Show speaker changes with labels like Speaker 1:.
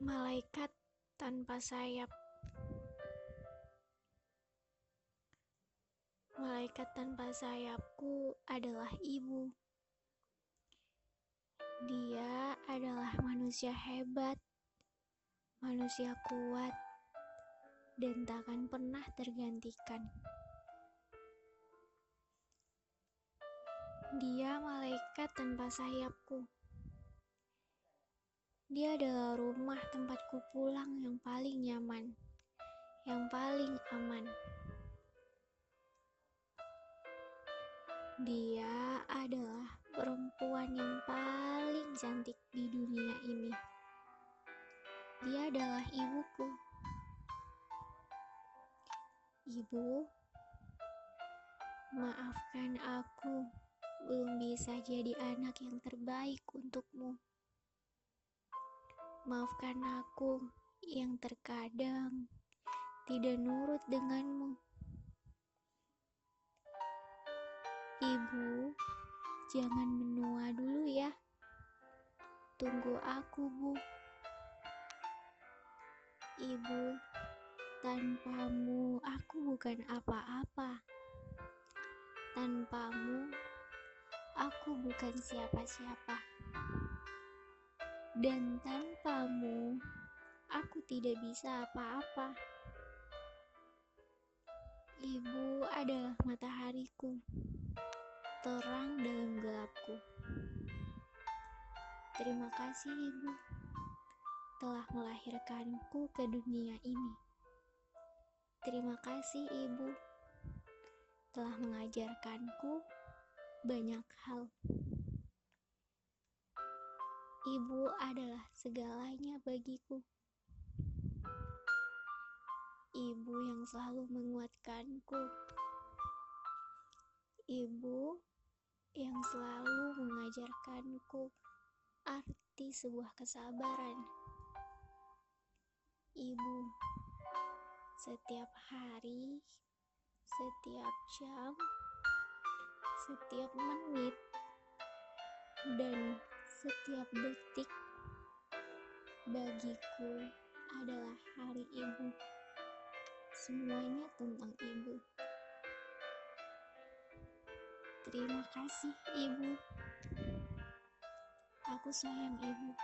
Speaker 1: Malaikat tanpa sayap. Malaikat tanpa sayapku adalah ibu. Dia adalah manusia hebat, manusia kuat, dan takkan pernah tergantikan. Dia malaikat tanpa sayapku. Dia adalah rumah tempatku pulang yang paling nyaman, yang paling aman. Dia adalah perempuan yang paling cantik di dunia ini. Dia adalah ibuku. Ibu, maafkan aku belum bisa jadi anak yang terbaik untukmu. Maafkan aku yang terkadang tidak nurut denganmu. Ibu, jangan menua dulu ya. Tunggu aku, Bu. Ibu, tanpamu aku bukan apa-apa. Tanpamu aku bukan siapa-siapa dan tanpamu aku tidak bisa apa-apa. Ibu adalah matahariku, terang dalam gelapku. Terima kasih, Ibu, telah melahirkanku ke dunia ini. Terima kasih, Ibu, telah mengajarkanku banyak hal. Ibu adalah segalanya bagiku. Ibu yang selalu menguatkanku. Ibu yang selalu mengajarkanku arti sebuah kesabaran. Ibu, setiap hari, setiap jam, setiap menit, dan setiap detik bagiku adalah hari ibu. Semuanya tentang ibu. Terima kasih, ibu. Aku sayang ibu.